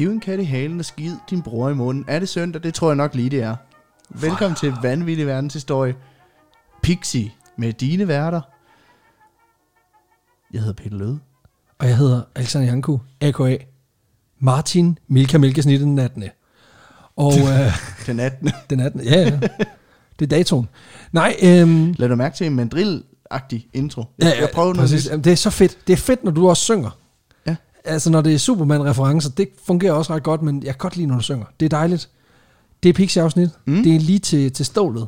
Hiv en kat i halen og skid din bror i munden. Er det søndag? Det tror jeg nok lige, det er. Velkommen til Vanvittig Verdenshistorie. Pixie med dine værter. Jeg hedder Peter Løde. Og jeg hedder Alexander Janku, a.k.a. Martin Milka Milkesnit den 18. Og øh, Den 18. den 18. Ja, ja. Det er datoen. Nej, øhm, Lad du mærke til en mandrill-agtig intro. ja, ja, jeg prøver noget præcis. nyt. Jamen, Det er så fedt. Det er fedt, når du også synger. Altså, når det er Superman-referencer, det fungerer også ret godt, men jeg kan godt lide, når du synger. Det er dejligt. Det er Pixie-afsnit. Mm. Det er lige til, til stålet.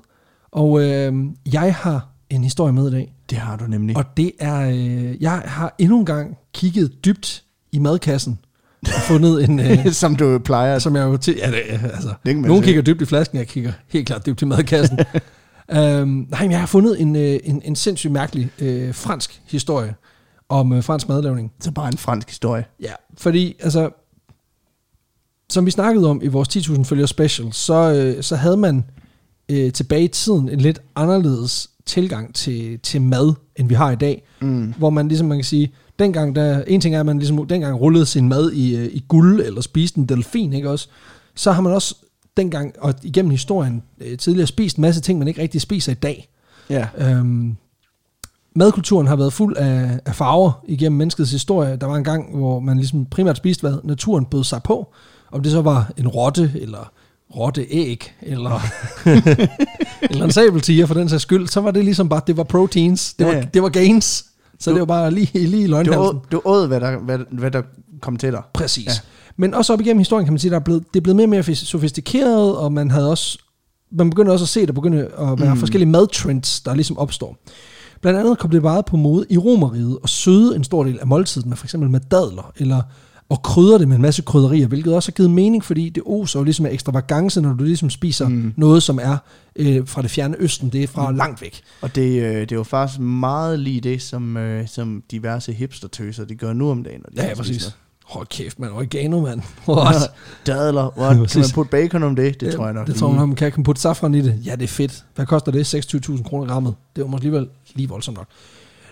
Og øh, jeg har en historie med i dag. Det har du nemlig. Og det er, øh, jeg har endnu en gang kigget dybt i madkassen og fundet en, øh, Som du plejer. som jeg jo til, ja, det, altså, Det nogen kigger dybt i flasken, jeg kigger helt klart dybt i madkassen. øhm, nej, men jeg har fundet en, øh, en, en sindssygt mærkelig øh, fransk historie om øh, fransk madlavning. Så bare en fransk historie. Ja, fordi altså, som vi snakkede om i vores 10.000 følger special, så, øh, så havde man øh, tilbage i tiden en lidt anderledes tilgang til, til mad, end vi har i dag. Mm. Hvor man ligesom, man kan sige, dengang der, en ting er, at man ligesom dengang rullede sin mad i, øh, i guld, eller spiste en delfin, ikke også? Så har man også dengang, og igennem historien, øh, tidligere spist en masse ting, man ikke rigtig spiser i dag. Ja. Øhm, madkulturen har været fuld af, af farver igennem menneskets historie. Der var en gang, hvor man ligesom primært spiste, hvad naturen bød sig på. Om det så var en rotte, eller rotteæg, eller, eller en sabeltiger for den sags skyld, så var det ligesom bare, det var proteins, det var, Ja, ja. det var gains. Så Du- det var bare lige, lige i Du, løgnhalsen. åd, du åd, hvad der, hvad, hvad der kom til dig. Præcis. Ja. Men også op igennem historien kan man sige, der er blevet, det er blevet mere og mere sofistikeret, og man havde også, man begynder også at se, at der begynder at være mm. forskellige madtrends, der ligesom opstår. Blandt andet kom det meget på mode i romeriet og søde en stor del af måltiden med for eksempel med dadler, eller og krydre det med en masse krydderier, hvilket også har givet mening, fordi det oser jo ligesom af ekstravagance, når du ligesom spiser Mm. noget, som er øh, fra det fjerne østen, det er fra mm. langt væk. Og det, øh, det er jo faktisk meget lige det, som, øh, som diverse hipstertøser, de gør nu om dagen. når de Ja, ja præcis. Hold kæft, man. Oregano, mand. What? Dadler. What? Kan man putte bacon om det? Det tror jeg nok Det tror jeg nok, man kan. Kan putte safran i det. Ja, det er fedt. Hvad koster det? 26.000 kroner grammet. Det var måske alligevel lige voldsomt nok.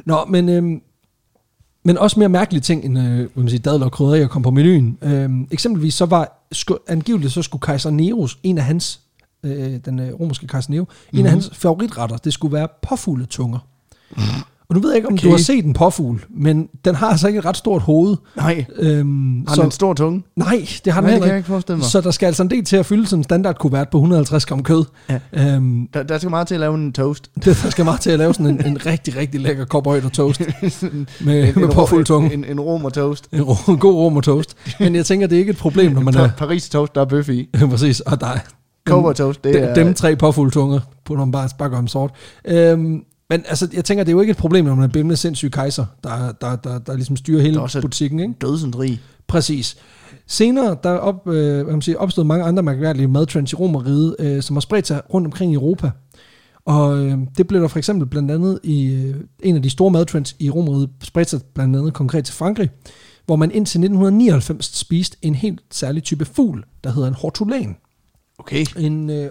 Nå, men, øhm, men også mere mærkelige ting, end øh, man sige, dadler og krydderier kom på menuen. Øhm, eksempelvis så var, sku, angiveligt så skulle kejser Neros, en af hans, øh, den øh, romerske kejser Nero, mm-hmm. en af hans favoritretter, det skulle være påfugletunger. Og nu ved jeg ikke, om okay. Du har set en påfugl, men den har altså ikke et ret stort hoved. Nej, Øhm, har den en stor tunge? nej, det har den Nej, heller ikke. ikke mig. Så der skal altså en del til at fylde sådan en standardkuvert på 150 gram kød. Ja. Øhm, Der, der skal meget til at lave en toast. det, der skal meget til at lave sådan en, en rigtig, rigtig lækker cowboy og toast med, en, med en, påfuld tunge. en, en romer toast. En, ro- en god rom og toast. Men jeg tænker, det er ikke et problem, når man er... Pa- Paris toast, der er bøf i. Præcis, og der er... Cowboy toast, det dem, er... dem tre påfulde tunger, putter man bare, bare gør dem sort. Øhm, men altså, jeg tænker, det er jo ikke et problem, når man er bimlende sindssyg kejser, der, der, der, der ligesom styrer hele Der er butikken, ikke? Dødsens rig. Præcis. Senere der op, øh, hvad man sige, opstod mange andre mærkværdige madtrends i Romeriet, øh, som har spredt sig rundt omkring i Europa. Og øh, det blev der for eksempel blandt andet i øh, en af de store madtrends i Romeriet, spredt sig blandt andet konkret til Frankrig, hvor man indtil 1999 spiste en helt særlig type fugl, der hedder en hortulan. Okay. En, øh,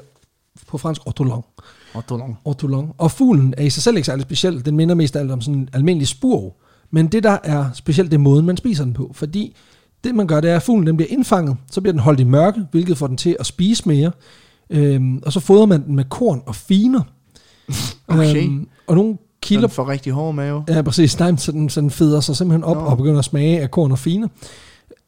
på fransk ortolan. Og Toulon. ortolan. Og fuglen er i sig selv ikke særlig speciel. Den minder mest af alt om sådan en almindelig spurv. Men det, der er specielt, det er måden, man spiser den på. Fordi det, man gør, det er, at fuglen den bliver indfanget, så bliver den holdt i mørke, hvilket får den til at spise mere. Øhm, og så fodrer man den med korn og finer. Okay. og nogle kilder... Kilder for rigtig hård mave. Ja, præcis. Nej, så den, så den feder sig simpelthen op Nå. og begynder at smage af korn og finer.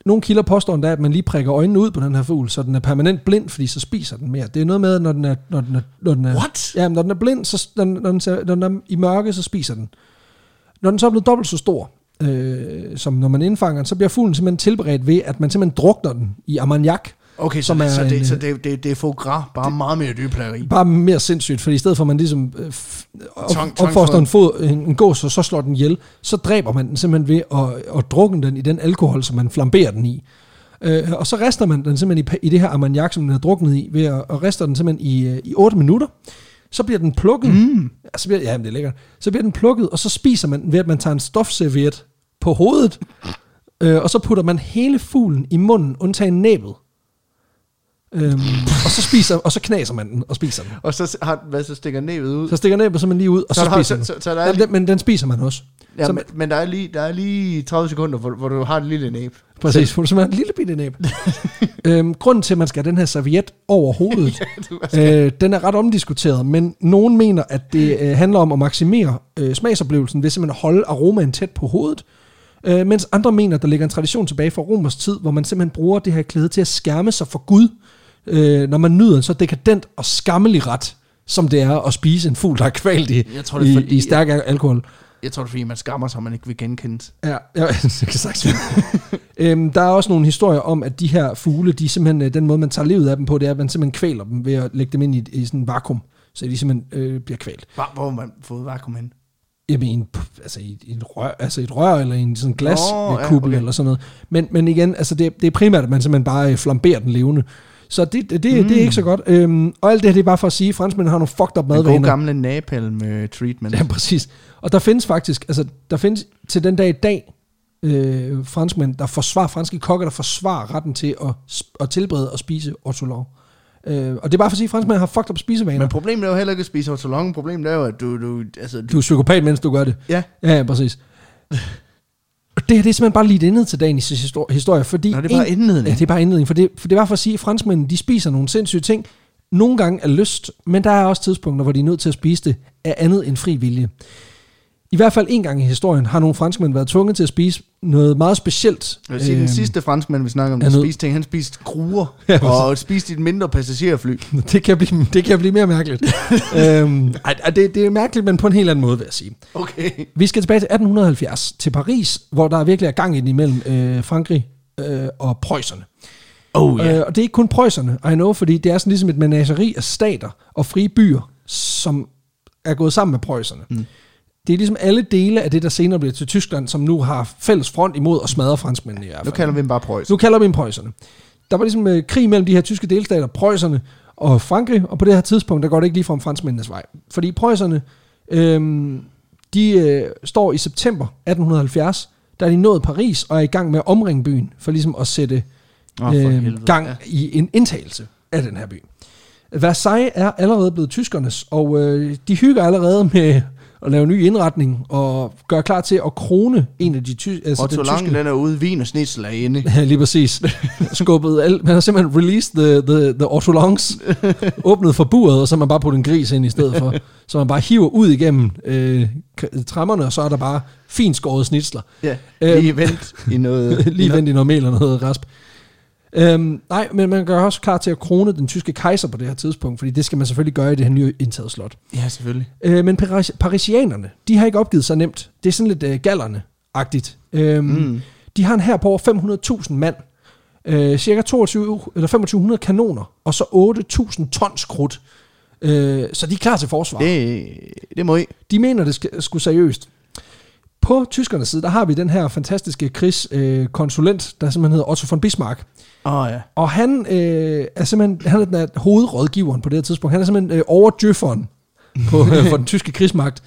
Nogle kilder påstår endda, at man lige prikker øjnene ud på den her fugl, så den er permanent blind, fordi så spiser den mere. Det er noget med, når den er, når den er, når den er, What? Ja, men når den er blind, så når den, når den, når den er i mørke, så spiser den. Når den så er blevet dobbelt så stor, øh, som når man indfanger den, så bliver fuglen simpelthen tilberedt ved, at man simpelthen drukner den i ammoniak. Okay, så, er så, en, det, så øh, det, det, det er foie gras, bare det, meget mere dyrplageri. Bare mere sindssygt, fordi i stedet for at man ligesom øh, f- op, Tvang- opfoster en, fod, en, en gås, og så slår den ihjel, så dræber man den simpelthen ved at, at drukke den i den alkohol, som man flamberer den i. Øh, og så rester man den simpelthen i, i det her ammoniak, som den er druknet i, ved at, at rester den simpelthen i, øh, i 8 minutter. Så bliver den plukket. Mm. Ja, så bliver, ja, det er lækkert. Så bliver den plukket, og så spiser man den ved, at man tager en stofserviet på hovedet, øh, og så putter man hele fuglen i munden, undtagen næbet. Øhm, og så spiser, og så knaser man den og spiser den. Og så har hvad, så stikker næbet ud. Så stikker næbet simpelthen lige ud, og så, Så så der har- spiser den. så- så- så der er ja, lige- den, men den spiser man også. ja, så- men, men der er lige, der er lige 30 sekunder, hvor, hvor du har et lille næb. Præcis, hun er simpelthen en lille bitte næb. øhm, grunden til, at man skal have den her serviet over hovedet, øh, den er ret omdiskuteret, men nogen mener, at det øh, handler om at maksimere øh, smagsoplevelsen ved simpelthen at holde aromaen tæt på hovedet, øh, mens andre mener, at der ligger en tradition tilbage fra romers tid, hvor man simpelthen bruger det her klæde til at skærme sig for Gud, øh, når man nyder en så dekadent og skammelig ret, som det er at spise en fugl, der er kvalt i, Jeg tror, det er i, fordi- i stærk alkohol. Jeg tror, det er fordi, man skammer sig, man ikke vil genkendes. Ja, ja det kan være. øhm, der er også nogle historier om, at de her fugle, de simpelthen, øh, den måde, man tager livet af dem på, det er, at man simpelthen kvæler dem ved at lægge dem ind i, i sådan en vakuum, så de simpelthen øh, bliver kvalt. Hvor, hvor man fået vakuum hen? Jamen, en, altså, i, i en rør, altså et rør, eller i en sådan Nå, ja, okay. eller sådan noget. Men, men igen, altså det, det er primært, at man simpelthen bare øh, flamberer den levende. Så det, det, det, mm. det er ikke så godt. Øhm, og alt det her, det er bare for at sige, at franskmændene har nogle fucked up Den madvaner. gamle napalm uh, treatment. Ja, præcis. Og der findes faktisk, altså der findes til den dag i dag, øh, franskmænd, der forsvarer, franske kokker, der forsvarer retten til at, at tilberede og spise ortolan. Øh, og det er bare for at sige, at franskmænd har fucked up spisevaner. Men problemet er jo heller ikke at spise ortolan. Problemet er jo, at du... du, altså, du du er psykopat, mens du gør det. ja, Ja, ja, præcis. Og det her, det er simpelthen bare lige indet til dagens histor- historie, fordi... Nå, det er bare indledning. Ja, det er bare indledning, for det, for det var for at sige, at franskmændene, de spiser nogle sindssyge ting, nogle gange er lyst, men der er også tidspunkter, hvor de er nødt til at spise det af andet end fri vilje. I hvert fald en gang i historien har nogle franskmænd været tvunget til at spise noget meget specielt. jeg vil sige, den Øhm, sidste franskmand, vi snakker om, er der spiste ting, han spiste gruer, Ja, og spiste et mindre passagerfly. det, kan blive, det kan blive mere mærkeligt. øhm, ej, det, det er mærkeligt, men på en helt anden måde, vil jeg sige. Okay. Vi skal tilbage til 1870, til Paris, hvor der virkelig er gang i den imellem øh, Frankrig øh, og Preusserne. Oh ja. Øh, og det er ikke kun preusserne, I know, fordi det er sådan ligesom et menageri af stater og frie byer, som er gået sammen med preusserne. Mm. Det er ligesom alle dele af det, der senere bliver til Tyskland, som nu har fælles front imod at smadre franskmændene i hvert Nu fald. kalder vi dem bare Preuss. Nu kalder vi dem preusserne. Der var ligesom øh, krig mellem de her tyske delstater, preusserne og Frankrig, og på det her tidspunkt, der går det ikke lige fra franskmændenes vej. Fordi preusserne, øh, de øh, står i september 1870, der er de nået Paris og er i gang med at omringe byen, for ligesom at sætte øh, gang ja. i en indtagelse af den her by. Versailles er allerede blevet tyskernes, og øh, de hygger allerede med at lave ny indretning og gøre klar til at krone en af de ty- altså den Ortolan, tyske... den er ude, vin og snitsel er inde. Ja, lige præcis. Skubbet al, man har simpelthen released the, the, the ortolans, åbnet for buret, og så har man bare puttet en gris ind i stedet for. Så man bare hiver ud igennem øh, trammerne, og så er der bare fint skåret snitsler. Ja, Øhm. lige vent i noget... Lige vendt i noget mel og noget rasp. Øhm, nej, men man gør også klar til at krone den tyske kejser på det her tidspunkt, fordi det skal man selvfølgelig gøre i det her nye indtaget slot. Ja, selvfølgelig. Øh, men paris- parisianerne, de har ikke opgivet sig nemt. Det er sådan lidt øh, gallerne-agtigt. Øhm, mm. De har en her på over 500.000 mand, øh, cirka 22, eller 2500 kanoner, og så 8.000 tons krudt. Øh, så de er klar til forsvar. Det, det må I. De mener, det skal, skulle seriøst. På tyskernes side, der har vi den her fantastiske krigskonsulent, øh, konsulent, der simpelthen hedder Otto von Bismarck. Oh, ja. Og han øh, er simpelthen han er den her hovedrådgiveren på det her tidspunkt. Han er simpelthen øh, overdjøfferen på, øh, for den tyske krigsmagt.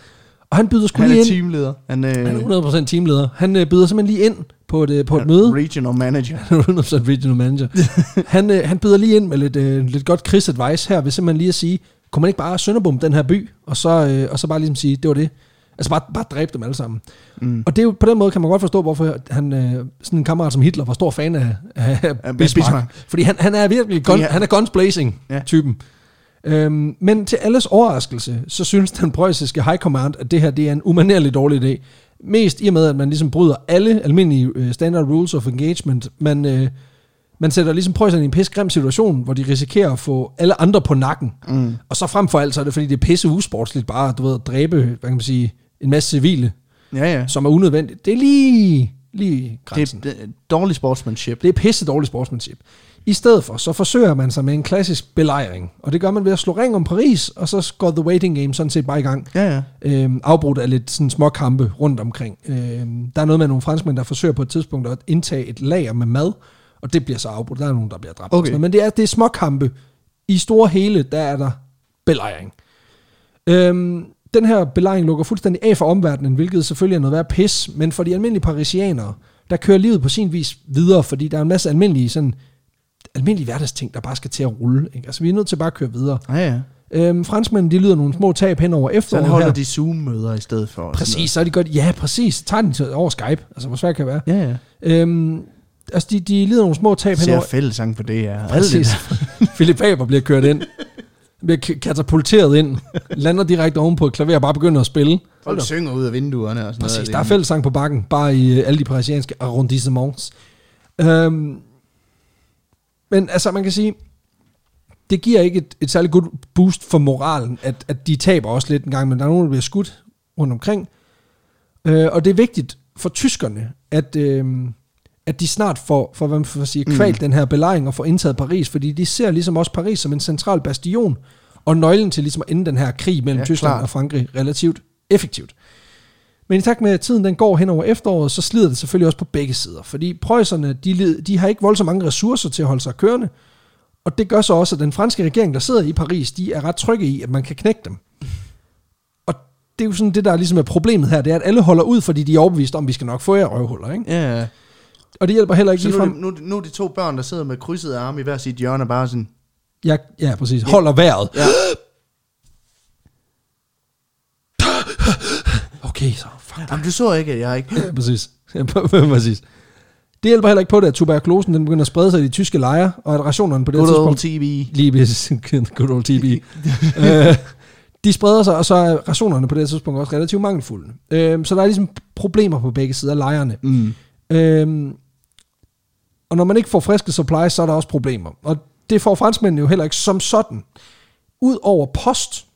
Og han byder sgu Han lige er ind. teamleder. Han, øh, Han er 100% teamleder. Han øh, byder simpelthen lige ind på et, øh, på et møde. Regional manager. Han er 100% regional manager. han, øh, han byder lige ind med lidt, øh, lidt godt krigsadvice her, ved simpelthen lige at sige, kunne man ikke bare sønderbom den her by, og så, øh, og så bare ligesom sige, det var det. Altså bare, bare dræbe dem alle sammen. Mm. Og det er jo, på den måde kan man godt forstå, hvorfor han, øh, sådan en kammerat som Hitler var stor fan af, af Bismarck. Bismarck. Fordi han, han er virkelig gun, Fordi han- er guns blazing Ja. typen. Øhm, men til alles overraskelse, så synes den preussiske high command, at det her det er en umanerlig dårlig idé. Mest i og med, at man ligesom bryder alle almindelige øh, standard rules of engagement. Man, øh, man sætter ligesom preusserne i en pisse grim situation, hvor de risikerer at få alle andre på nakken. Mm. Og så frem for alt, så er det fordi, det er pisse usportsligt bare du ved, at dræbe, hvad kan man sige, en masse civile, Ja, ja. som er unødvendigt. Det er lige, lige grænsen. Det, er dårlig sportsmanship. Det er pisse dårlig sportsmanship. I stedet for, så forsøger man sig med en klassisk belejring. Og det gør man ved at slå ring om Paris, og så går The Waiting Game sådan set bare i gang. Ja, ja. Øhm, afbrudt af lidt sådan små kampe rundt omkring. Øhm, der er noget med nogle franskmænd, der forsøger på et tidspunkt at indtage et lager med mad, og det bliver så afbrudt. Der er nogen, der bliver dræbt. Okay. Men det er, det er små kampe. I store hele, der er der belejring. Øhm, den her belejring lukker fuldstændig af for omverdenen, hvilket selvfølgelig er noget værd pis, men for de almindelige parisianere, der kører livet på sin vis videre, fordi der er en masse almindelige, sådan, almindelige hverdagsting, der bare skal til at rulle. Ikke? Altså, vi er nødt til bare at køre videre. Ja, ja. Øhm, franskmændene, de lyder nogle små tab hen over Så efteråret han holder her. de Zoom-møder i stedet for. Præcis, så er de godt, ja præcis, tager den til, over Skype, altså hvor svært kan det være. Ja, ja. Øhm, altså de, de lider nogle små tab Ser henover. fællesang på det. Alt Præcis. Philip Faber bliver kørt ind. Bliver katapulteret ind. Lander direkte oven på et klaver og bare begynder at spille. Folk synger ud af vinduerne og sådan Præcis, noget. der er fællesang på bakken, bare i øh, alle de parisianske arrondissements. Øhm, men altså, man kan sige, det giver ikke et, et særligt godt boost for moralen, at, at de taber også lidt en gang, men der er nogen, der bliver skudt rundt omkring. Øh, og det er vigtigt for tyskerne, at, øh, at de snart får, får hvad man får sige, kvalt mm. den her belejring og får indtaget Paris, fordi de ser ligesom også Paris som en central bastion, og nøglen til ligesom at ende den her krig mellem Ja, Tyskland klart. og Frankrig relativt effektivt. Men i takt med, at tiden den går hen over efteråret, så slider det selvfølgelig også på begge sider. Fordi preusserne, de, led- de har ikke voldsomt mange ressourcer til at holde sig kørende. Og det gør så også, at den franske regering, der sidder i Paris, de er ret trygge i, at man kan knække dem. Og det er jo sådan det, der ligesom er problemet her, det er, at alle holder ud, fordi de er overbevist om, at vi skal nok få jer røvhuller. Ikke? Ja, ja. Og det hjælper heller ikke Så nu, nu, nu er de to børn, der sidder med krydsede arme i hver sit hjørne, bare sådan... Ja, ja, præcis. Holder vejret. Ja. Okay, så fuck. Jamen, du så ikke, at jeg ikke... Ja, præcis. Ja, præcis. Det hjælper heller ikke på det, at tuberkulosen den begynder at sprede sig i de tyske lejre, og at rationerne på det Good old tidspunkt... TV. Lige. Good old TB. øh, de spreder sig, og så er rationerne på det tidspunkt også relativt mangelfulde. Øh, så der er ligesom problemer på begge sider af lejrene. Mm. Øh, og når man ikke får friske supplies, så er der også problemer. Og det får franskmændene jo heller ikke som sådan. Udover post.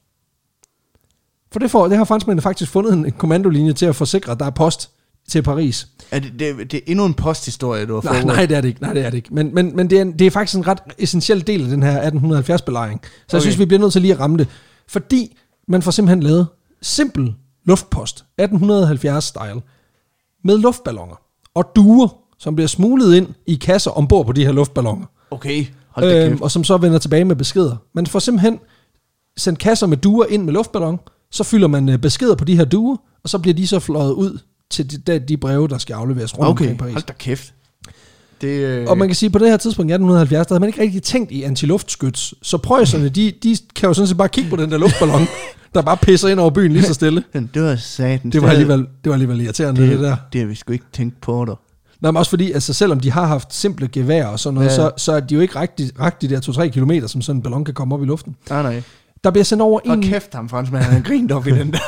For det, får, det har franskmændene faktisk fundet en, kommandolinje til at forsikre, at der er post til Paris. Er det, det, det er endnu en posthistorie, du har Nej, fået. nej, det er det ikke. Nej, det er det ikke. Men, men, men det, er, det er faktisk en ret essentiel del af den her 1870-belejring. Så okay. jeg synes, vi bliver nødt til lige at ramme det. Fordi man får simpelthen lavet simpel luftpost, 1870-style, med luftballoner og duer, som bliver smuglet ind i kasser ombord på de her luftballoner. Okay, hold da Øhm, kæft. og som så vender tilbage med beskeder. Man får simpelthen sendt kasser med duer ind med luftballon, så fylder man øh, beskeder på de her duer, og så bliver de så fløjet ud til de, de, de breve, der skal afleveres rundt Okay, omkring Paris. hold da kæft. Det, øh, Og man kan sige, at på det her tidspunkt i 1870, der havde man ikke rigtig tænkt i antiluftskyts. Så preusserne, de, de kan jo sådan set bare kigge på den der luftballon, der bare pisser ind over byen lige så stille. det var satans. Det var alligevel, det var alligevel irriterende, det, det der. Det har vi sgu ikke tænkt på dig. Nej, men også fordi, altså selvom de har haft simple gevær og sådan noget, Ja. så, så er de jo ikke rigtig, rigtig der 2-3 kilometer, som sådan en ballon kan komme op i luften. Nej, nej. Der bliver sendt over Og en... kæft ham, franskmand, han grinte op i den der.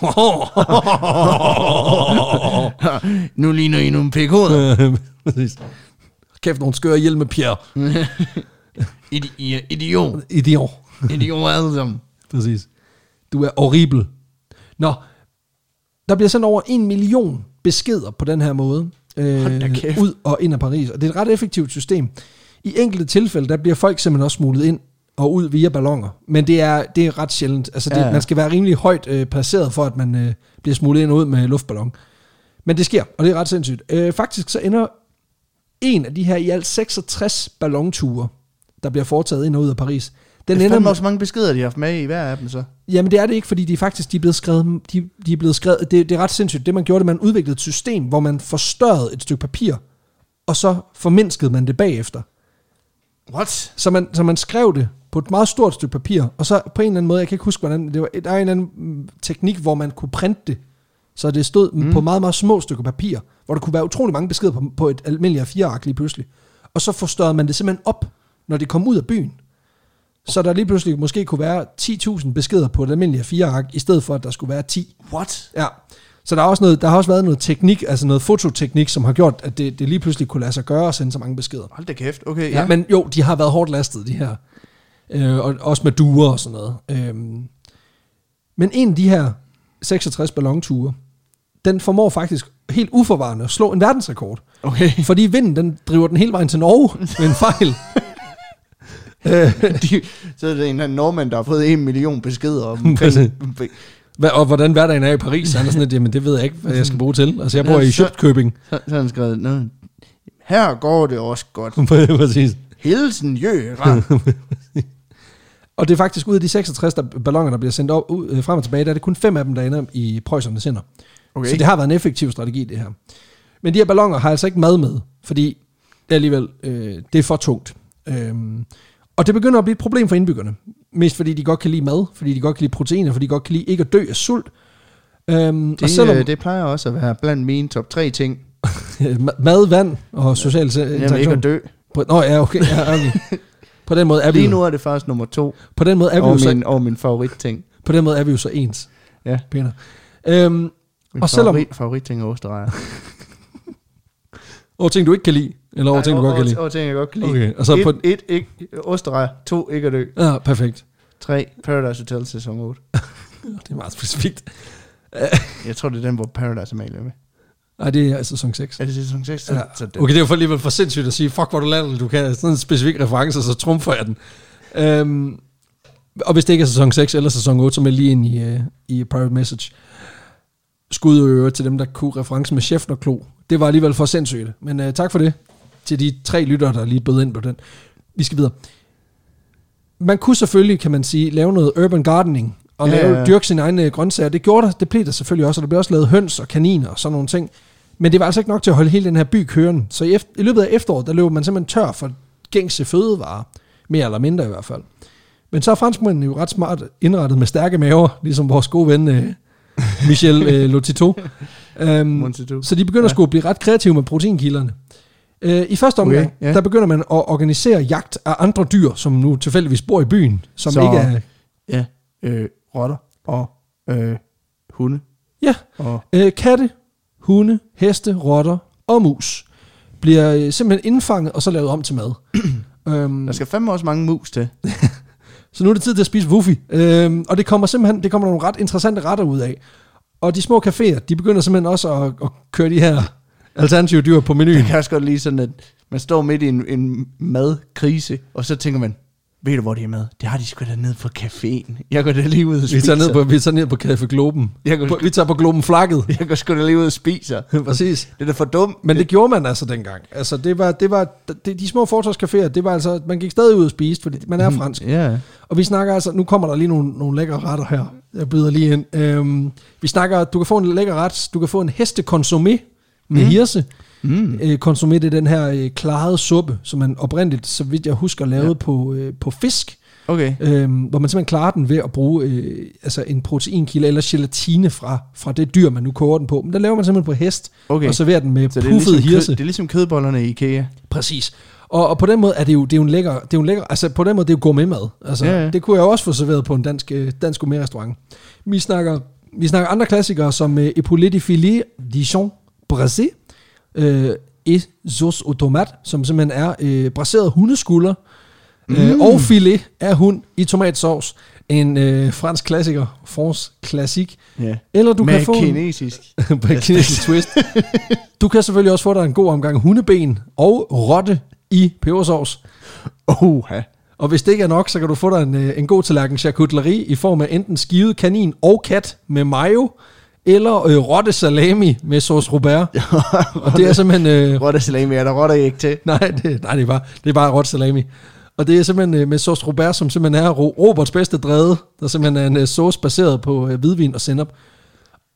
nu ligner I nogle pækhoveder. Præcis. Kæft, nogle skøre hjelme, Pierre. Idi- er idiot. Idiot. Idiot alle sammen. Præcis. Du er horrible. Nå, der bliver sendt over en million beskeder på den her måde. Øh, ud og ind af Paris. Og det er et ret effektivt system. I enkelte tilfælde, der bliver folk simpelthen også smuglet ind og ud via ballonger. Men det er, det er ret sjældent. Altså det, ja. Man skal være rimelig højt øh, placeret for, at man øh, bliver smuglet ind og ud med luftballon. Men det sker, og det er ret sindssygt. Øh, faktisk så ender en af de her i alt 66 ballonture, der bliver foretaget ind og ud af Paris. Den er ender med, også mange beskeder, de har haft med i hver af dem, så. Jamen det er det ikke, fordi de faktisk de er blevet skrevet, de, de er blevet skrevet det, det er ret sindssygt. Det man gjorde, det man udviklede et system, hvor man forstørrede et stykke papir, og så formindskede man det bagefter. What? Så man, så man skrev det på et meget stort stykke papir, og så på en eller anden måde, jeg kan ikke huske, hvordan, det var, der er en eller anden mm, teknik, hvor man kunne printe det, så det stod mm. på meget, meget små stykker papir, hvor der kunne være utrolig mange beskeder på, på et almindeligt A4-ark lige pludselig. Og så forstørrede man det simpelthen op, når det kom ud af byen. Så der lige pludselig måske kunne være 10.000 beskeder på et almindeligt A4-ark, i stedet for, at der skulle være 10. What? Ja. Så der, er også noget, der har også været noget teknik, altså noget fototeknik, som har gjort, at det, det lige pludselig kunne lade sig gøre at sende så mange beskeder. Hold da kæft, okay. Ja. ja, men jo, de har været hårdt lastet, de her. Øh, og også med duer og sådan noget. Øhm, men en af de her 66 ballonture, den formår faktisk helt uforvarende at slå en verdensrekord. Okay. Fordi vinden, den driver den hele vejen til Norge med en fejl. De, så er det en eller anden nordmand, der har fået en million beskeder om. Hvad, og hvordan hverdagen er i Paris, han er sådan lidt, jamen det ved jeg ikke, hvad jeg skal bruge til. Altså jeg bor i Sjøtkøbing. Så, så han skrevet, Nå, her går det også godt. Præcis. Hilsen Jøra. Og det er faktisk ud af de 66 der, balloner, der bliver sendt op, ud, øh, frem og tilbage, der er det kun fem af dem, der ender i prøjsernes hænder. Okay. Så det har været en effektiv strategi, det her. Men de her balloner har altså ikke mad med, fordi det er alligevel øh, det er for tungt. Øhm, og det begynder at blive et problem for indbyggerne. Mest fordi de godt kan lide mad, fordi de godt kan lide proteiner, fordi de godt kan lide ikke at dø af sult. Øhm, og Det, selvom, øh, det plejer også at være blandt mine top tre ting. mad, vand og social Jamen ikke interaktion. at dø. På, nå ja, okay. Ja, okay. På den måde er vi Lige jo, nu er det faktisk nummer to på den måde er vi jo over så, min, over min favoritting. på den måde er vi jo så ens. Ja. Peter. Øhm, Min Og selvom- favorit, favoritting er osterrejer. over ting, du ikke kan lide, eller over ting, du godt kan lide. Over ting, jeg godt kan lide. Okay, og så et, på, et, ikke, osterrejer. To, ikke at dø. ja, perfekt. Tre, Paradise Hotel sæson 8. Det er meget specifikt. Jeg tror, det er den, hvor Paradise Amalie er med. Nej, det er altså sæson 6. Er det sæson 6? Så, Ja. så det. Okay, det er jo for alligevel for sindssygt at sige, fuck hvor du lander, du kan sådan en specifik reference, så trumfer jeg den. Øhm, og hvis det ikke er sæson 6 eller sæson 8, så er lige ind i, uh, i Private Message. Skud øvrigt til dem, der kunne referencen med Chef og Klo. Det var alligevel for sindssygt. Men uh, tak for det til de tre lyttere, der lige bød ind på den. Vi skal videre. Man kunne selvfølgelig, kan man sige, lave noget urban gardening og Ja, lave, ja, ja. dyrke sine egne grøntsager. Det gjorde der, det blev der selvfølgelig også, og der blev også lavet høns og kaniner og sådan nogle ting. Men det var altså ikke nok til at holde hele den her by kørende. Så i, efter, i løbet af efteråret, der løb man simpelthen tør for gængse fødevarer. Mere eller mindre i hvert fald. Men så er franskmændene jo ret smart indrettet med stærke maver, ligesom vores gode ven øh, Michel øh, Lotito. Um, så de begynder Ja. at blive ret kreative med proteinkilderne. Øh, I første omgang, Okay, ja. okay, der begynder man at organisere jagt af andre dyr, som nu tilfældigvis bor i byen, som Så- ikke er... Ja, øh, rotter og øh, hunde. Ja, Og, øh, katte, hunde, heste, rotter og mus bliver øh, simpelthen indfanget og så lavet om til mad. øhm, der skal fandme også mange mus til. Så nu er det tid til at spise woofi. Øhm, og det kommer simpelthen det kommer nogle ret interessante retter ud af. Og de små caféer, de begynder simpelthen også at, at køre de her alternative dyr på menuen. Jeg kan også godt lide sådan, at man står midt i en, en madkrise, og så tænker man, ved du hvor de er med? Det har de sgu da ned på caféen. Jeg går da lige ud og Vi spiser. tager ned på, vi tager ned på Café Globen. Jeg går, På, vi tager på Globen flagget. jeg går sgu da lige ud og spiser. Præcis. Det er da for dumt. Men det gjorde man altså dengang. Altså det var, det var det, de små fortorvscaféer, det var altså, man gik stadig ud og spiste, fordi man er fransk. Ja. Og vi snakker altså, nu kommer der lige nogle, nogle lækre retter her. Jeg byder lige ind. Øhm, vi snakker, du kan få en lækker ret, du kan få en hestekonsumé med mm. hirse. Mm. Øh, er den her øh, klarede suppe, som man oprindeligt, så vidt jeg husker, lavede ja. på, øh, på fisk. Okay. Øhm, hvor man simpelthen klarer den ved at bruge øh, altså en proteinkilde eller gelatine fra, fra det dyr, man nu koger den på. Men der laver man simpelthen på hest, Okay. og serverer den med Så er, puffet ligesom hirse. kød, det er ligesom kødbollerne i IKEA. Præcis. Og, og på den måde er det jo, det er jo en lækker, det er jo en lækker, altså på den måde, det er jo gourmetmad. Altså, Ja, ja. Det kunne jeg jo også få serveret på en dansk, øh, dansk gourmet-restaurant. Vi snakker, vi snakker andre klassikere, som uh, Epaulet de filet Dijon brassé, øh, et sauce au tomate, som simpelthen er øh, braseret hundeskulder, mm. øh, og filet af hund i tomatsauce. En øh, fransk klassiker, France Classique. Ja. Eller du Med kan få en, kinesisk. på en kinesisk twist. Du kan selvfølgelig også få dig en god omgang hundeben og rotte i pebersauce. Oha. Og hvis det ikke er nok, så kan du få dig en, øh, en god tallerken charcuterie i form af enten skivet kanin og kat med mayo, eller øh, rotte salami med sauce robert. og det er simpelthen... Øh, Rotte salami er der rotter ikke til. nej, det, nej det, er bare, det er bare rotte salami. Og det er simpelthen øh, med sauce robert, som simpelthen er Ro- Roberts bedste drede, der simpelthen er en øh, sauce baseret på øh, hvidvin og sennep.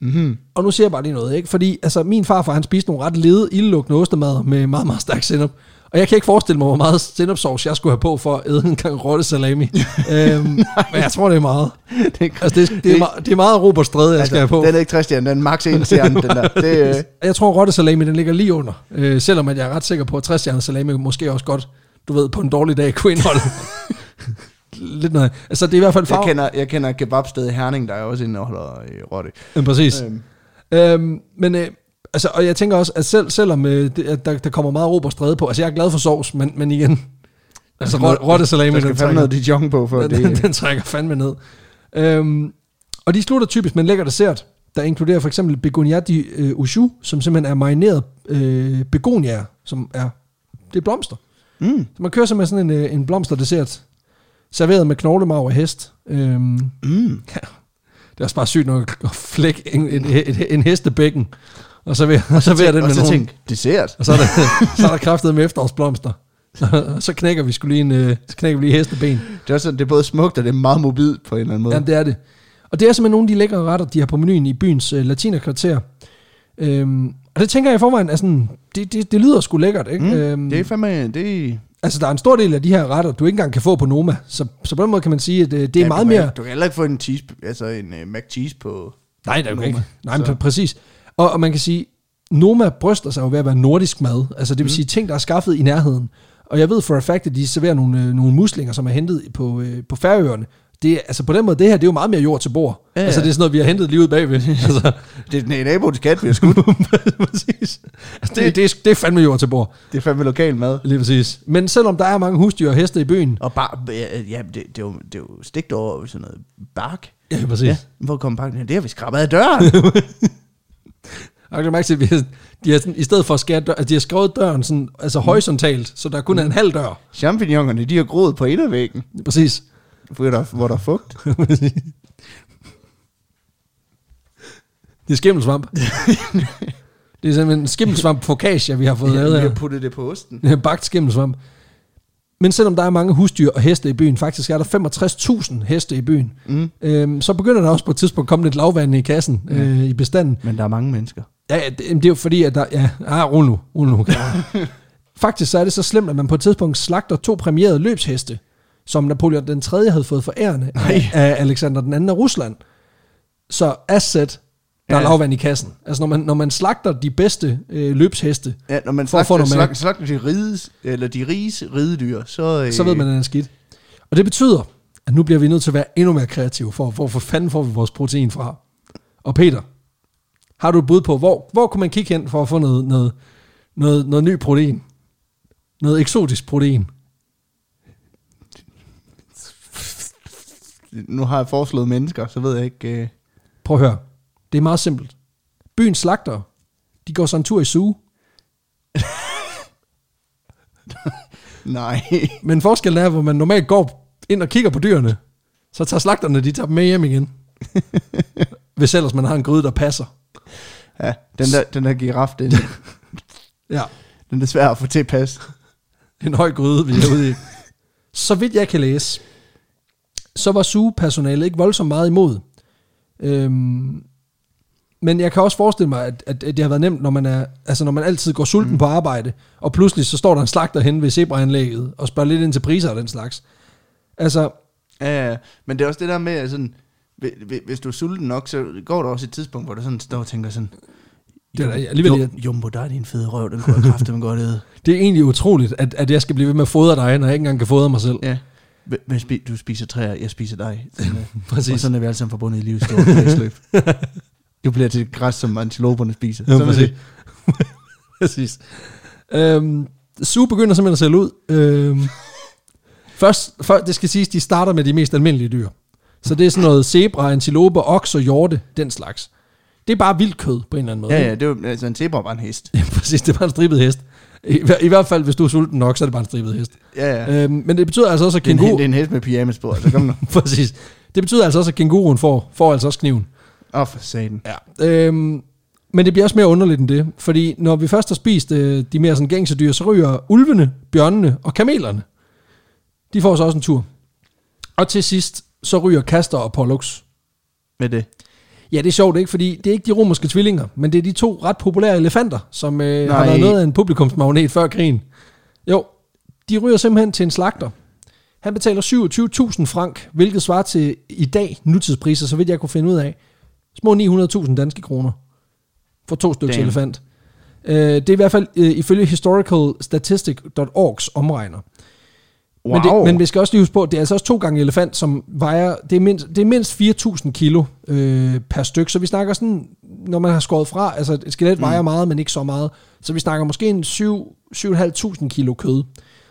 Mm-hmm. Og nu siger jeg bare lige noget, ikke? Fordi altså, min farfar, han spiste nogle ret lede, ildlukkende ostemad med meget, meget stærk sennep. Og jeg kan ikke forestille mig, hvor meget sennepsauce jeg skulle have på for at æde en gang rotte salami. øhm, men jeg tror, det er meget. Det, Altså, det, er, det, er, meget, det er meget Robert Stræde, jeg skal have på. Den er ikke 60 stjerner, den er max 1 stjerne, den der. Det, øh, Jeg tror, rotte salami, den ligger lige under. Øh, selvom at jeg er ret sikker på, at 60 stjerner salami måske også godt, du ved, på en dårlig dag kunne indeholde. Lidt noget. Altså, det er i hvert fald jeg, farve. kender, jeg kender kebabsted i Herning, der også indeholder øh, rotte. Ja, præcis. Øhm, Øhm, men øh, altså, og jeg tænker også, at selv, selvom øh, det, at der, der kommer meget Robert Stræde på, altså jeg er glad for sovs, men, men igen, altså noget- rot- rotte salami, der skal den fandme noget Dijon på, for den, det. den, den trækker fandme ned. Øhm, og de slutter typisk med en lækker dessert, der inkluderer for eksempel begonia di øh, ushu, som simpelthen er marineret øh, begoniaer, som er, det er blomster. Mm. Så man kører simpelthen sådan en, øh, en blomsterdessert, serveret med knoglemarv og hest. Øhm, Mm. det er også bare sygt nok at flække en, en, en, en hestebækken, og så vil, og så vil den og med så nogle, tænk, dessert. og så er der, så er der kraftet med efterårsblomster. Så, så knækker vi skulle lige en, øh, så knækker vi lige hesteben. Det er, også, det er både smukt, og det er meget mobilt på en eller anden måde. Ja, det er det. Og det er simpelthen nogle af de lækre retter, de har på menuen i byens øh, latinerkvarter. Øhm, og det tænker jeg i forvejen, sådan, det, det, det lyder sgu lækkert, ikke? Mm, øhm, Det er fandme, det altså, der er en stor del af de her retter, du ikke engang kan få på Noma. Så, så på den måde kan man sige, at øh, det er ja, meget du kan, mere... Du kan heller ikke få en, cheese, altså en uh, mac cheese på... Nej, det er jo ikke. Nej, men Så- præcis. Og, og man kan sige, Noma bryster sig jo ved at være nordisk mad. Altså det vil sige ting, der er skaffet i nærheden. Og jeg ved for a fact, at de serverer nogle, øh, nogle muslinger, som er hentet på, øh, på Færøerne. Det, altså på den måde, det her, det er jo meget mere jord til bord. Ja, Ja. Altså det er sådan noget, vi har hentet lige ud bagved. altså, Det er naboens kat, vi har skudt. præcis. Altså, det, det, er, det er fandme jord til bord. det er fandme lokal mad. Lige præcis. Men selvom der er mange husdyr og heste i byen, Og bare, ja, det, det, er jo, det er jo stigt over sådan noget bark. ja, præcis. Ja, hvor kommer pakken hen? Det har vi skrabet af døren. Og kan du mærke at vi har, de har sådan, i stedet for at skære dør, altså de har skrevet døren sådan, altså horisontalt, så der kun er en halv dør. Champignonerne, de har groet på indervæggen, Præcis. hvor der, hvor der er fugt. det er skimmelsvamp. det er simpelthen skimmelsvamp focaccia, vi har fået lavet vi her. har puttet det på osten. Bagt skimmelsvamp. Men selvom der er mange husdyr og heste i byen, faktisk er der 65.000 heste i byen, Mm. øhm, så begynder der også på et tidspunkt at komme lidt lavvand i kassen, øh, i bestanden. Men der er mange mennesker. Ja, ja, det, det er jo fordi, at der... Ja, ah, rul nu, rul nu. Faktisk så er det så slemt, at man på et tidspunkt slagter to premierede løbsheste, som Napoleon den 3. havde fået forærende af, af Alexander den 2. af Rusland. Så asset, der er Ja. lavvand i kassen. Altså når man, når man slagter de bedste øh, løbsheste, Ja, når man For at få slagter, slagter, slagter de, rides, eller de riges ridedyr, så... Øh, så ved man, at den er skidt. Og det betyder, at nu bliver vi nødt til at være endnu mere kreative, for hvor for fanden får vi vores protein fra. Og Peter, har du et bud på, hvor, hvor kunne man kigge hen for at få noget, noget, noget, noget ny protein? Noget eksotisk protein? Nu har jeg foreslået mennesker, så ved jeg ikke... Øh, Prøv at høre. Det er meget simpelt. Byens slagter, de går så en tur i suge. nej. Men forskellen er, hvor man normalt går ind og kigger på dyrene, så tager slagterne, de tager dem med hjem igen. Hvis ellers man har en gryde, der passer. Ja, den der, den der giraf, den, Ja. den er svær at få til at passe. En høj gryde, vi er ude i. Så vidt jeg kan læse, så var sugepersonalet ikke voldsomt meget imod. Øhm, men jeg kan også forestille mig, at, at, at det har været nemt, når man, er, altså når man altid går sulten mm. på arbejde, og pludselig så står der en slagter hen ved zebraanlægget, og spørger lidt ind til priser og den slags. Altså, Ja, ja, men det er også det der med, at sådan, hvi- hvi- hvis du er sulten nok, så går der også et tidspunkt, hvor du sådan står og tænker sådan, Det er alligevel- "Jo- Jumbo, der er din fede røv, den kunne jeg kraftedeme godt æde. det er egentlig utroligt, at, at jeg skal blive ved med at fodre dig, når jeg ikke engang kan fodre mig selv. Ja. Men spi- du spiser træer, jeg spiser dig. Sådan, Præcis. Og sådan er vi alle sammen forbundet i livets store Du bliver til græs, som antiloperne spiser. Ja, præcis. præcis. Øhm, Suge begynder simpelthen at sælge ud. Øhm, først, først, det skal siges, de starter med de mest almindelige dyr. Så det er sådan noget zebra, antilope, oks og hjorte, den slags. Det er bare vildt kød på en eller anden måde. Ja, ja, det var, altså en zebra var en hest. ja. præcis, det er bare en stribet hest. I, I hvert fald, hvis du er sulten nok, så er det bare en stribet hest. Ja, ja. Øhm, men det betyder altså også, at Det er, en, kænguru... det er en hest med pyjamas på, altså kom nu. præcis. Det betyder altså også, at kænguruen får, får altså også kniven. Åh, oh, for satan. Ja. Øhm, men det bliver også mere underligt end det, fordi når vi først har spist øh, de mere sådan gængse dyr, så ryger ulvene, bjørnene og kamelerne. De får så også en tur. Og til sidst, så ryger Kaster og Pollux. Med det. Ja, det er sjovt, ikke? Fordi det er ikke de romerske tvillinger, men det er de to ret populære elefanter, som øh, har været noget af en publikumsmagnet før krigen. Jo, de ryger simpelthen til en slagter. Han betaler 27.000 frank, hvilket svarer til i dag nutidspriser, så vidt jeg kunne finde ud af. Små 900.000 danske kroner for to stykker elefant. Øh, det er i hvert fald øh, ifølge historicalstatistic.orgs omregner. Wow. Men, det, men vi skal også lige huske på, at det er altså også to gange elefant, som vejer, det er mindst, det er mindst 4.000 kilo øh, per styk. Så vi snakker sådan, når man har skåret fra, altså et skelet vejer meget, men ikke så meget. Så vi snakker måske en 7 7.500 kilo kød.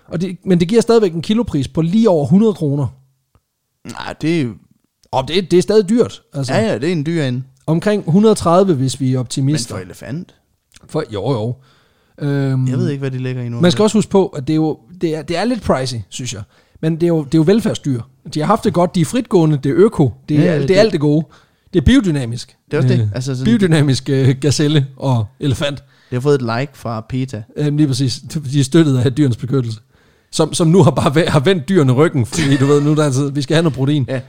Og det, men det giver stadigvæk en kilopris på lige over 100 kroner. Nej, det er. Og det, det er stadig dyrt. Altså, Ja, ja, det er en dyr ende. Omkring 130, hvis vi er Men optimister. for elefant. For, jo, jo. Øhm, Jeg ved ikke, hvad de lægger i nu. Man skal også huske på, at det er jo det er, det er lidt pricey, synes jeg. Men det er, jo, det er jo velfærdsdyr. De har haft det godt, de er fritgående, det er øko, det er, Ja, ja, det, det- er alt det gode. Det er biodynamisk. Det er også det. Øh, Altså sådan, biodynamisk øh, gazelle og elefant. Det har fået et like fra PETA. Øh, lige præcis. De er støttet af dyrenes beskyttelse. Som, som nu har bare har vendt dyrene ryggen, fordi du ved, nu er der altså, vi skal have noget protein. Ja.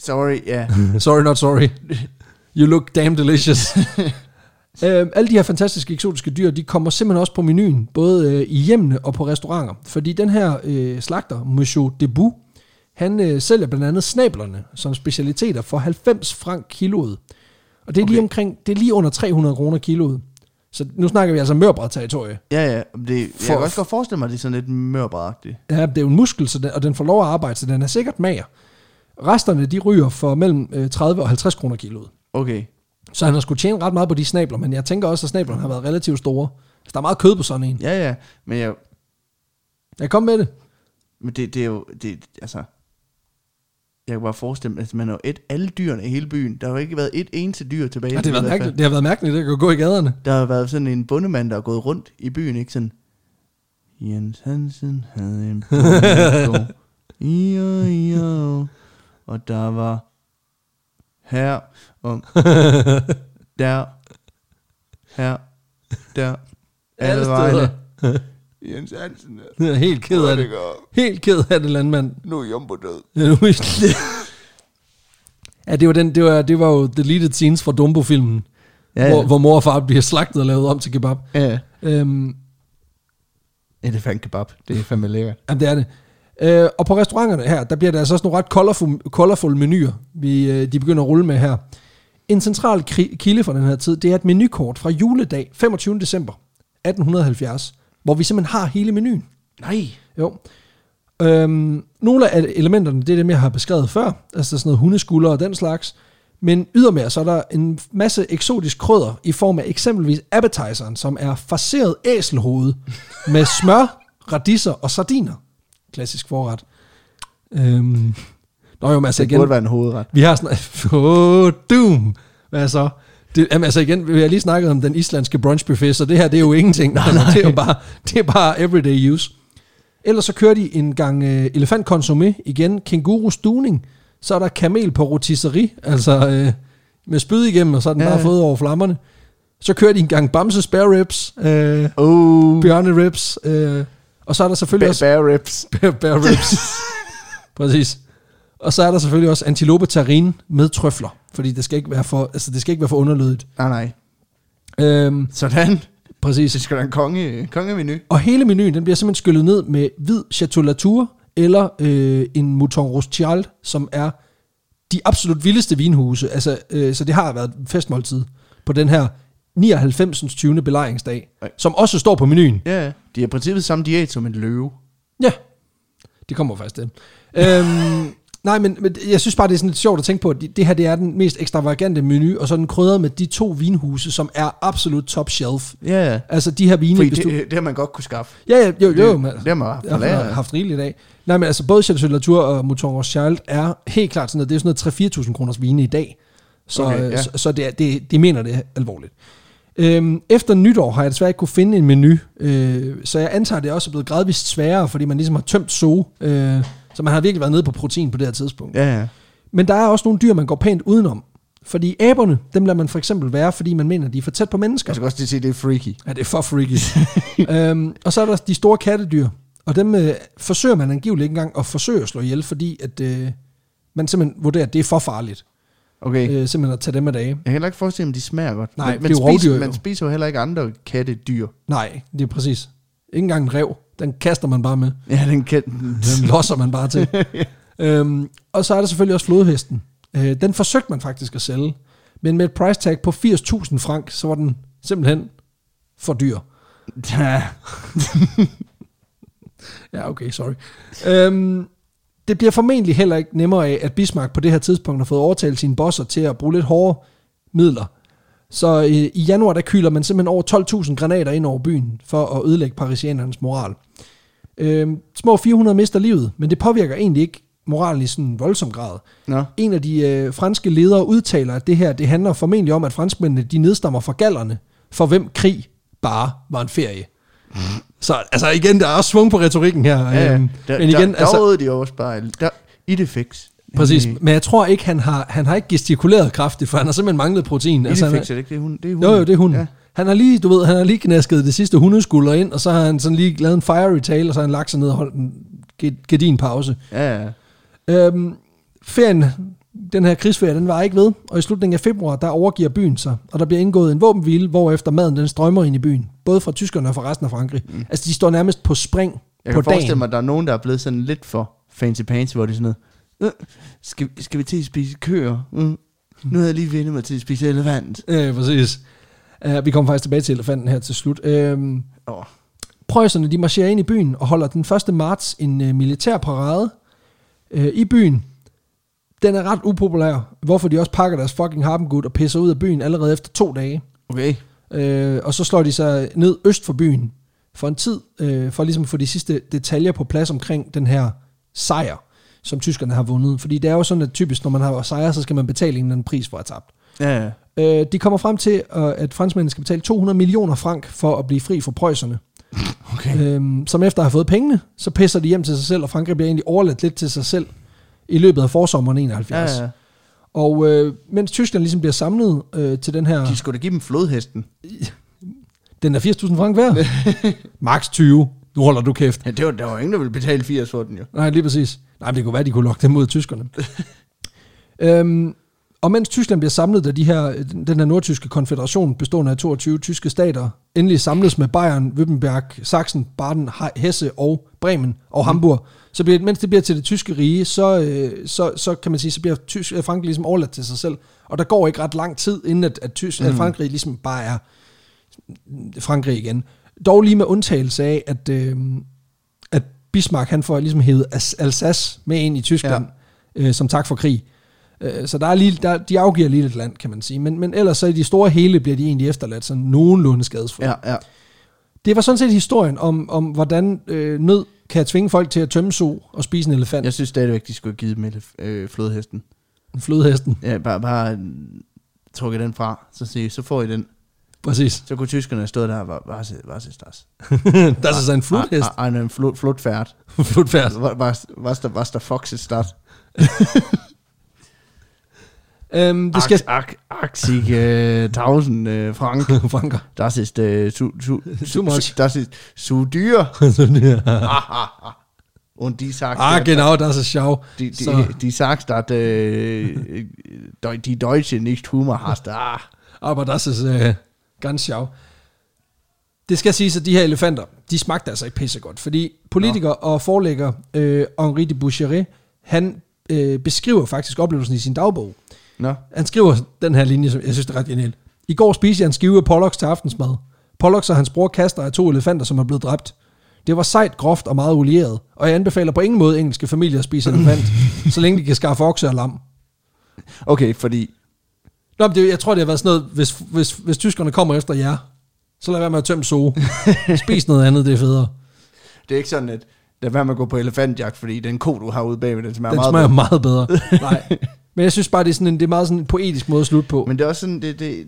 Sorry, ja. Sorry, not sorry. You look damn delicious. øh, alle de her fantastiske eksotiske dyr, de kommer simpelthen også på menuen, både øh, i hjemmene og på restauranter. Fordi den her øh, slagter, Monsieur Debut, han øh, sælger blandt andet snablerne som specialiteter for 90 frank kiloet. Og det er, okay. lige omkring, det er lige under 300 kroner kiloet. Så nu snakker vi altså mørbræd-territorie. Ja, ja. Det, jeg For- kan også godt forestille mig, at det er sådan lidt mørbrædagtigt. Ja, det er jo en muskel, så den, og den får lov at arbejde, så den er sikkert mager. Resterne, de ryger for mellem øh, 30 og 50 kroner kiloet. Okay. Så han har skulle tjene ret meget på de snabler, men jeg tænker også, at snablerne har været relativt store. Så der er meget kød på sådan en. Ja, ja. Men, jeg, Jeg kom med det. men det, det er jo... Det, altså, jeg kan bare forestille mig, at man har jo et alle dyrene i hele byen. Der har jo ikke været et eneste dyr tilbage. Ja, det, har været mærkeligt. det har været mærkeligt, det kan gå i gaderne. Der har været sådan en bundemand, der er gået rundt i byen, ikke sådan... Jens Hansen havde en bundegård. Io, io. Og der var her og der, her, der, alle Alle vegne. steder. Jens Hansen, Jeg er helt ked af det. Helt ked af det, landmand. Nu er Jumbo død. Ja, nu er- ja det var, den, det, var, det var jo deleted scenes fra Dumbo-filmen, Ja, ja, ja. Hvor, hvor mor og far bliver slagtet og lavet om til kebab. ja. Øhm, Elefant kebab, det er fandme lækkert. Jamen, det er det. Øh, og på restauranterne her, der bliver der altså også nogle ret colorful, colorful menuer, vi, øh, de begynder at rulle med her. En central kilde fra den her tid, det er et menukort fra juledag 25. december 1870, hvor vi simpelthen har hele menuen. Nej. Jo. Øhm, nogle af elementerne, det er dem, jeg har beskrevet før, altså sådan noget hundeskulder og den slags. Men ydermere, så er der en masse eksotisk krydder i form af eksempelvis appetizeren, som er farseret æselhoved med smør, radiser og sardiner. Klassisk forret. Øhm, nå jo, men altså Det igen, burde være en hovedret. vi har sådan... Åh, doom! Hvad så? Det, jamen, altså igen, vi har lige snakket om den islandske brunchbuffet, så det her, det er jo ingenting. nej, nej. Det, er jo bare, det er bare everyday use. Ellers så kører de en gang øh, elefant consommé, igen kænguru stuning, så er der kamel på rotisserie, altså øh, med spyd igennem, og så er den Ja, bare fået over flammerne. Så kører de en gang bamse spare ribs, øh, Oh. bjørne ribs, øh, og så er der selvfølgelig også... Bear ribs. Bear, bear ribs. Præcis. Og så er der selvfølgelig også antilope terrine med trøfler, fordi det skal ikke være for, altså det skal ikke være for underlydigt. Nej, nej. Øhm, Sådan. præcis. Det skal da en konge, kongemenu. Og hele menuen, den bliver simpelthen skyllet ned med hvid Chateau Latour, eller øh, en Mouton Rothschild, som er de absolut vildeste vinhuse. Altså, øh, så det har været et festmåltid på den her 99. 20. belejringsdag, Nej. som også står på menuen. Ja, ja. De har i princippet samme diæt som en løve. Ja, det kommer faktisk til. Øhm, nej, men, men jeg synes bare, det er sådan lidt sjovt at tænke på, at det, det her det er den mest ekstravagante menu, og så er den krydret med de to vinhuse, som er absolut top shelf. Ja, ja. Altså de her vine, Fordi det, du... det, har man godt kunne skaffe. Ja, ja, jo, jo, det, men, det har man haft jeg har haft rigeligt af. Nej, men altså både Chateau Latour og Mouton Rothschild er helt klart sådan noget, det er sådan noget 3-4.000 kroners vine i dag. Så, Okay, okay, ja. så, så det, er, det, de mener det er alvorligt. Øhm, efter nytår har jeg desværre ikke kunne finde en menu, øh, så jeg antager, at det også er blevet gradvist sværere, fordi man ligesom har tømt so, øh, så man har virkelig været nede på protein på det her tidspunkt. Ja, ja. Men der er også nogle dyr, man går pænt udenom. Fordi aberne, dem lader man for eksempel være, fordi man mener, de er for tæt på mennesker. Jeg skal også lige sige, at det er freaky. Ja, det er for freaky. øhm, og så er der de store kattedyr, og dem øh, forsøger man angiveligt ikke engang at forsøge at slå ihjel, fordi at, øh, man simpelthen vurderer, at det er for farligt, Okay. øh, simpelthen at tage dem af dage. Jeg kan heller ikke forestille mig, at de smager godt. Nej, men, det er jo man, spiser, man spiser jo heller ikke andre kattedyr. Nej, det er præcis. Ikke engang en rev, den kaster man bare med. Ja, den kat... Den losser man bare til. øhm, og så er der selvfølgelig også flodhesten. Øh, den forsøgte man faktisk at sælge, men med et price tag på 80.000 frank, så var den simpelthen for dyr. Ja. Ja, okay, sorry. Øhm, det bliver formentlig heller ikke nemmere af, at Bismarck på det her tidspunkt har fået overtalt sine bosser til at bruge lidt hårde midler. Så øh, i januar, der kyler man simpelthen over 12.000 granater ind over byen, for at ødelægge parisianernes moral. Øhm, små 400 mister livet, men det påvirker egentlig ikke moralen i sådan en voldsom grad. Nå. En af de øh, franske ledere udtaler, at det her det handler formentlig om, at franskmændene de nedstammer fra gallerne, for hvem krig bare var en ferie. Så altså igen, der er også svung på retorikken her. Ja, ja. Øhm, Der, men igen, der, altså, der de også bare. Der, I det fix. præcis. Men jeg tror ikke, han har, han har ikke gestikuleret kraftigt, for han har simpelthen manglet protein. I det altså, fix, er det ikke det, hun, det er hun? jo, jo, det er hun. Ja. Ja. Han har lige, du ved, han har lige knasket det sidste hundeskulder ind, og så har han sådan lige lavet en fiery tale, og så har han lagt sig ned og holdt en gedin pause. Ja, ja. Øhm, ferien, den her krigsferie, den var ikke ved, og i slutningen af februar, der overgiver byen sig, og der bliver indgået en våbenhvile, hvorefter maden den strømmer ind i byen, både fra tyskerne og fra resten af Frankrig. Mm. Altså, de står nærmest på spring Jeg på kan forestille dagen. mig, at der er nogen, der er blevet sådan lidt for fancy pants, hvor de er sådan noget, øh, skal, skal vi til at spise køer? Mm. Nu har jeg lige vendt mig til at spise elefant. Ja, præcis. Uh, vi kommer faktisk tilbage til elefanten her til slut. Uh, Åh, Preusserne de marcherer ind i byen og holder den 1. marts en uh, militær parade uh, i byen. Den er ret upopulær, hvorfor de også pakker deres fucking harpengud og pisser ud af byen allerede efter to dage. okay. Øh, og så slår de sig ned øst for byen for en tid, øh, for ligesom at få de sidste detaljer på plads omkring den her sejr, som tyskerne har vundet. Fordi det er jo sådan, at typisk, når man har sejr, så skal man betale en eller anden pris for at have tabt. Ja, ja. Øh, de kommer frem til, øh, at franskmændene skal betale 200 millioner frank for at blive fri fra preusserne. Okay. Øhm, som efter at have fået pengene, så pisser de hjem til sig selv, og Frankrig bliver egentlig overladt lidt til sig selv i løbet af forsommeren 71. Ja, ja. Og øh, mens Tyskland ligesom bliver samlet øh, til den her... De skulle da give dem flodhesten. Den er 80.000 frank værd. Max 20. Nu holder du kæft. Ja, det var, der var ingen, der ville betale 80 for den jo. Nej, lige præcis. Nej, men det kunne være, de kunne lokke dem mod tyskerne. øhm, og mens Tyskland bliver samlet, da de her, den her nordtyske konfederation, bestående af 22 tyske stater, endelig samles med Bayern, Württemberg, Sachsen, Baden, Hesse og Bremen og Hamburg, så bliver, mens det bliver til det tyske rige, så, øh, så, så kan man sige, så bliver tysk, øh, Frankrig ligesom overladt til sig selv. Og der går ikke ret lang tid, inden at, at, tysk, mm. at Frankrig ligesom bare er Frankrig igen. Dog lige med undtagelse af, at, øh, at Bismarck han får ligesom hævet Alsace med ind i Tyskland, ja. øh, som tak for krig. Øh, så der er lige, der, de afgiver lige et land, kan man sige. Men, men ellers så i de store hele bliver de egentlig efterladt sådan nogenlunde skadesfri. Ja, ja. Det var sådan set historien om, om hvordan øh, nød kan tvinge folk til at tømme so og spise en elefant. Jeg synes stadigvæk, de skulle have givet dem elef- øh, flodhesten. Flodhesten, Ja, bare, bare øh, trukke den fra, så sige, så får I den. præcis. Så kunne tyskerne have stået der og var, er så en flodhest. Ej, en flod, flodfærd. Flodfærd. Var, var, var, der, var der foxet start. Øhm, det skal... Ak, ak, Axig uh, 1000 uh, frank. Franker. Das ist uh, su, su, Too much. Das ist zu dyr. Und die sagt, ah, genau, das ist schau. Die, die, Så- die sagt, dass äh, die Deutsche nicht Humor hast. Ah. Aber das ist äh, ganz schau. Det skal siges, at de her elefanter, de smagte altså ikke pissegodt, fordi politiker og forlægger øh, Henri de Boucheret, han øh, beskriver faktisk oplevelsen i sin dagbog. Nå, Han skriver den her linje, som jeg synes det er ret genialt. I går spiste jeg en skive af Pollux til aftensmad. Pollux og hans bror kaster af to elefanter, som er blevet dræbt. Det var sejt, groft og meget olieret, og jeg anbefaler på ingen måde engelske familier at spise elefant, så længe de kan skaffe okse og lam. okay, fordi... Nå, men det, jeg tror, det har været sådan noget, hvis, hvis, hvis tyskerne kommer efter jer, så lad være med at tømme zoo. Spis noget andet, det er federe. Det er ikke sådan, at lad være med at gå på elefantjagt, fordi den ko, du har ude bagved, den smager Den meget smager bedre. meget bedre. Nej. Men jeg synes bare, det er, sådan en, det er meget sådan en poetisk måde at slutte på. Men det er også sådan, det, det,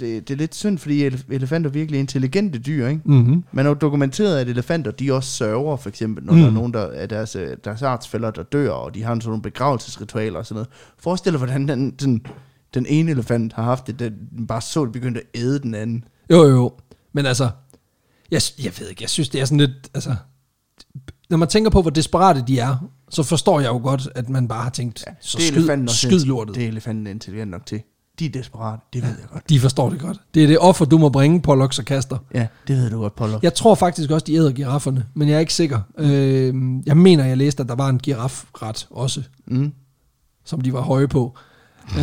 det, det er lidt synd, fordi elef- elefanter er virkelig intelligente dyr, ikke? Mm-hmm. Man har jo dokumenteret, at elefanter, de også sørger, for eksempel, når Mm. der er nogen der, af deres, øh, deres artsfælder, der dør, og de har sådan nogle begravelsesritualer og sådan noget. Forestil dig, hvordan den, den, den ene elefant har haft det, den bare så, det begyndte at æde den anden. Jo, jo. Men altså, jeg, jeg ved ikke, jeg synes, det er sådan lidt, altså, når man tænker på, hvor desperate de er, så forstår jeg jo godt, at man bare har tænkt, ja, så det er skyd, lortet. Det er elefanten intelligent nok til. De er desperate, det ved jeg godt. De forstår det godt. Det er det offer, du må bringe, Pollux og Kaster. Ja, det ved du godt, Pollock. Jeg tror faktisk også, de æder girafferne, men jeg er ikke sikker. Øh, jeg mener, jeg læste, at der var en girafret også, Mm. som de var høje på. Øh,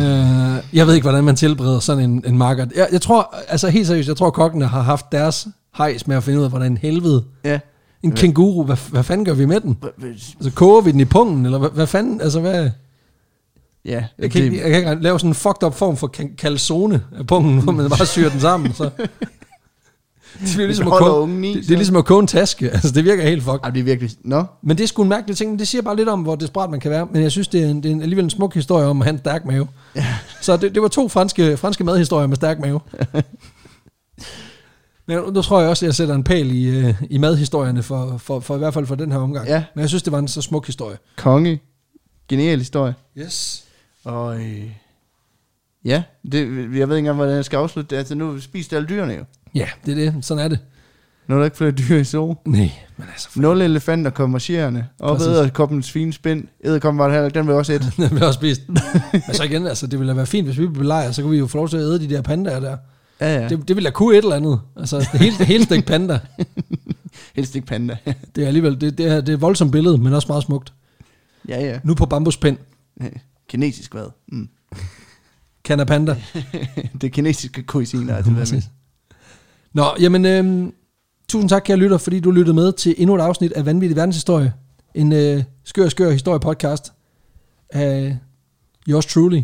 jeg ved ikke, hvordan man tilbereder sådan en, en marker. Jeg, jeg tror, altså helt seriøst, jeg tror, kokkene har haft deres hejs med at finde ud af, hvordan helvede Ja. En kænguru, hvad, hvad fanden gør vi med den? Altså koger vi den i pungen, eller hvad, hvad fanden, altså hvad... Ja, Jeg kan, ikke, jeg kan ikke lave sådan en fucked up form for calzone af pungen, hvor man bare syr den sammen, så... Det, bliver ligesom at holder koge, i, det, det er ligesom at koge en taske. Altså, det virker helt fucked. Ej, det er virkelig... Nå, Men det er sgu en mærkelig ting, det siger bare lidt om, hvor desperat man kan være. Men jeg synes, det er, en, det er alligevel en smuk historie om at en stærk mave. Ja. Så det, det var to franske, franske madhistorier med stærk mave. Men nu tror jeg også, at jeg sætter en pæl i, øh, i madhistorierne, for, for, for i hvert fald for den her omgang. Ja. Men jeg synes, det var en så smuk historie. konge. Genial historie. Yes. Og øh, ja, det, jeg ved ikke engang, hvordan jeg skal afslutte det. Altså, nu spiser alle dyrene jo. Ja, det er det. Sådan er det. Nu er der ikke flere dyr i zoo. Nej, men altså... Nul elefanter kommer marcherende. Og æderkoppens fine spind. Æderkoppen var det heller den vil også æde. Den vil også spist. Men så igen, altså, det ville da være fint, hvis vi blev belejret, så kunne vi jo få lov til at æde de der pandaer der. Ja, ja. Det, det ville da kunne et eller andet. Altså, det hele, det hele stik panda. Helst ikke panda. Det er alligevel, det, det, er, det er et voldsomt billede, men også meget smukt. ja, ja. Nu på bambuspind. Kinesisk hvad? Mm. Kan panda. det kinesiske kuisiner er det. Præcis. Nå, jamen, øhm, tusind tak, kære lytter, fordi du lyttede med til endnu et afsnit af Vanvittig Verdenshistorie. En øh, skør, skør historie-podcast af yours truly.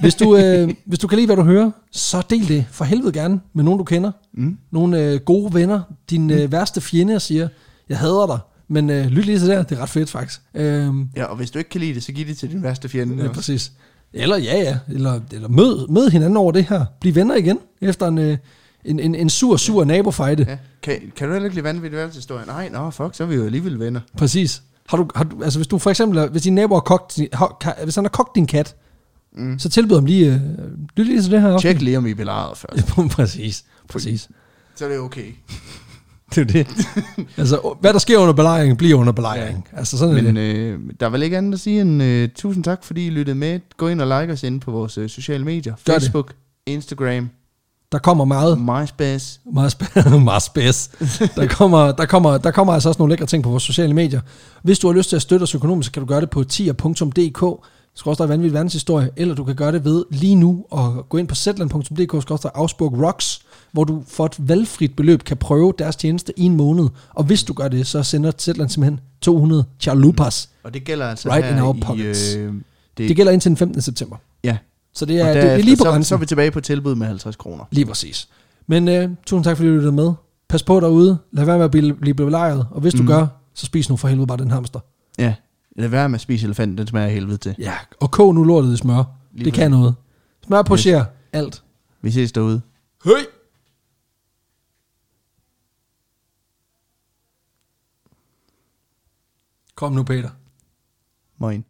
Hvis du, øh, hvis du kan lide, hvad du hører, så del det for helvede gerne med nogen, du kender. Mm. Nogle øh, gode venner. Din øh, værste fjende og siger, jeg hader dig. Men øh, lyt lige til det her, det er ret fedt faktisk. Øhm, Ja, og hvis du ikke kan lide det, så giv det til din værste fjende. Ja, også. præcis. Eller ja, ja. Eller, eller mød, mød hinanden over det her. Bliv venner igen, efter en, øh, en, en, en sur, sur nabofejde. Ja. Kan, kan du heller ikke lide vanvittig verdenshistorie? Nej, nå, fuck, så er vi jo alligevel venner. Præcis. Har du, har du, altså hvis du for eksempel, hvis din nabo har kogt, har, hvis han har kogt din kat, Mm. så tilbyder ham lige, øh, lyt lige til det her Tjek lige, om I er belejret først. Ja, præcis. Præcis. Så er det okay. Det er det. altså, hvad der sker under belejringen, bliver under belejringen. Ja. Altså sådan Men det. øh, der er vel ikke andet at sige end uh, tusind tak, fordi I lyttede med. Gå ind og like os inde på vores uh, sociale medier. Gør det. Facebook, Instagram, Der kommer meget, MySpace. meget spæs. Der kommer, der, kommer, der kommer altså også nogle lækre ting på vores sociale medier. Hvis du har lyst til at støtte os økonomisk, så kan du gøre det på tier.dk skorstræk vanvittig verdenshistorie, eller du kan gøre det ved lige nu og gå ind på zetland.dk skorstræk Augsburg Rocks, hvor du for et valgfrit beløb kan prøve deres tjeneste i en måned. Og hvis du gør det, så sender Zetland simpelthen 200 chalupas. Og det gælder altså Right her in our i... Øh, Det gælder indtil den 15. september. Ja, Så det er, og det, det er lige på så, grænsen. så er vi tilbage på tilbud med 50 kroner. Lige præcis. Men øh, tusind tak, fordi du lyttede med. Pas på derude. Lad være med at blive, blive belejret. Og hvis du Mm. gør, så spis nu for helvede bare den hamster. Ja, lad være med at spise elefanten, den smager af helvede til. Ja, og kog nu lortet i smør. Lige det kan noget. Smør på Yes. alt. Vi ses derude. Høj! Kom nu, Peter. Moin.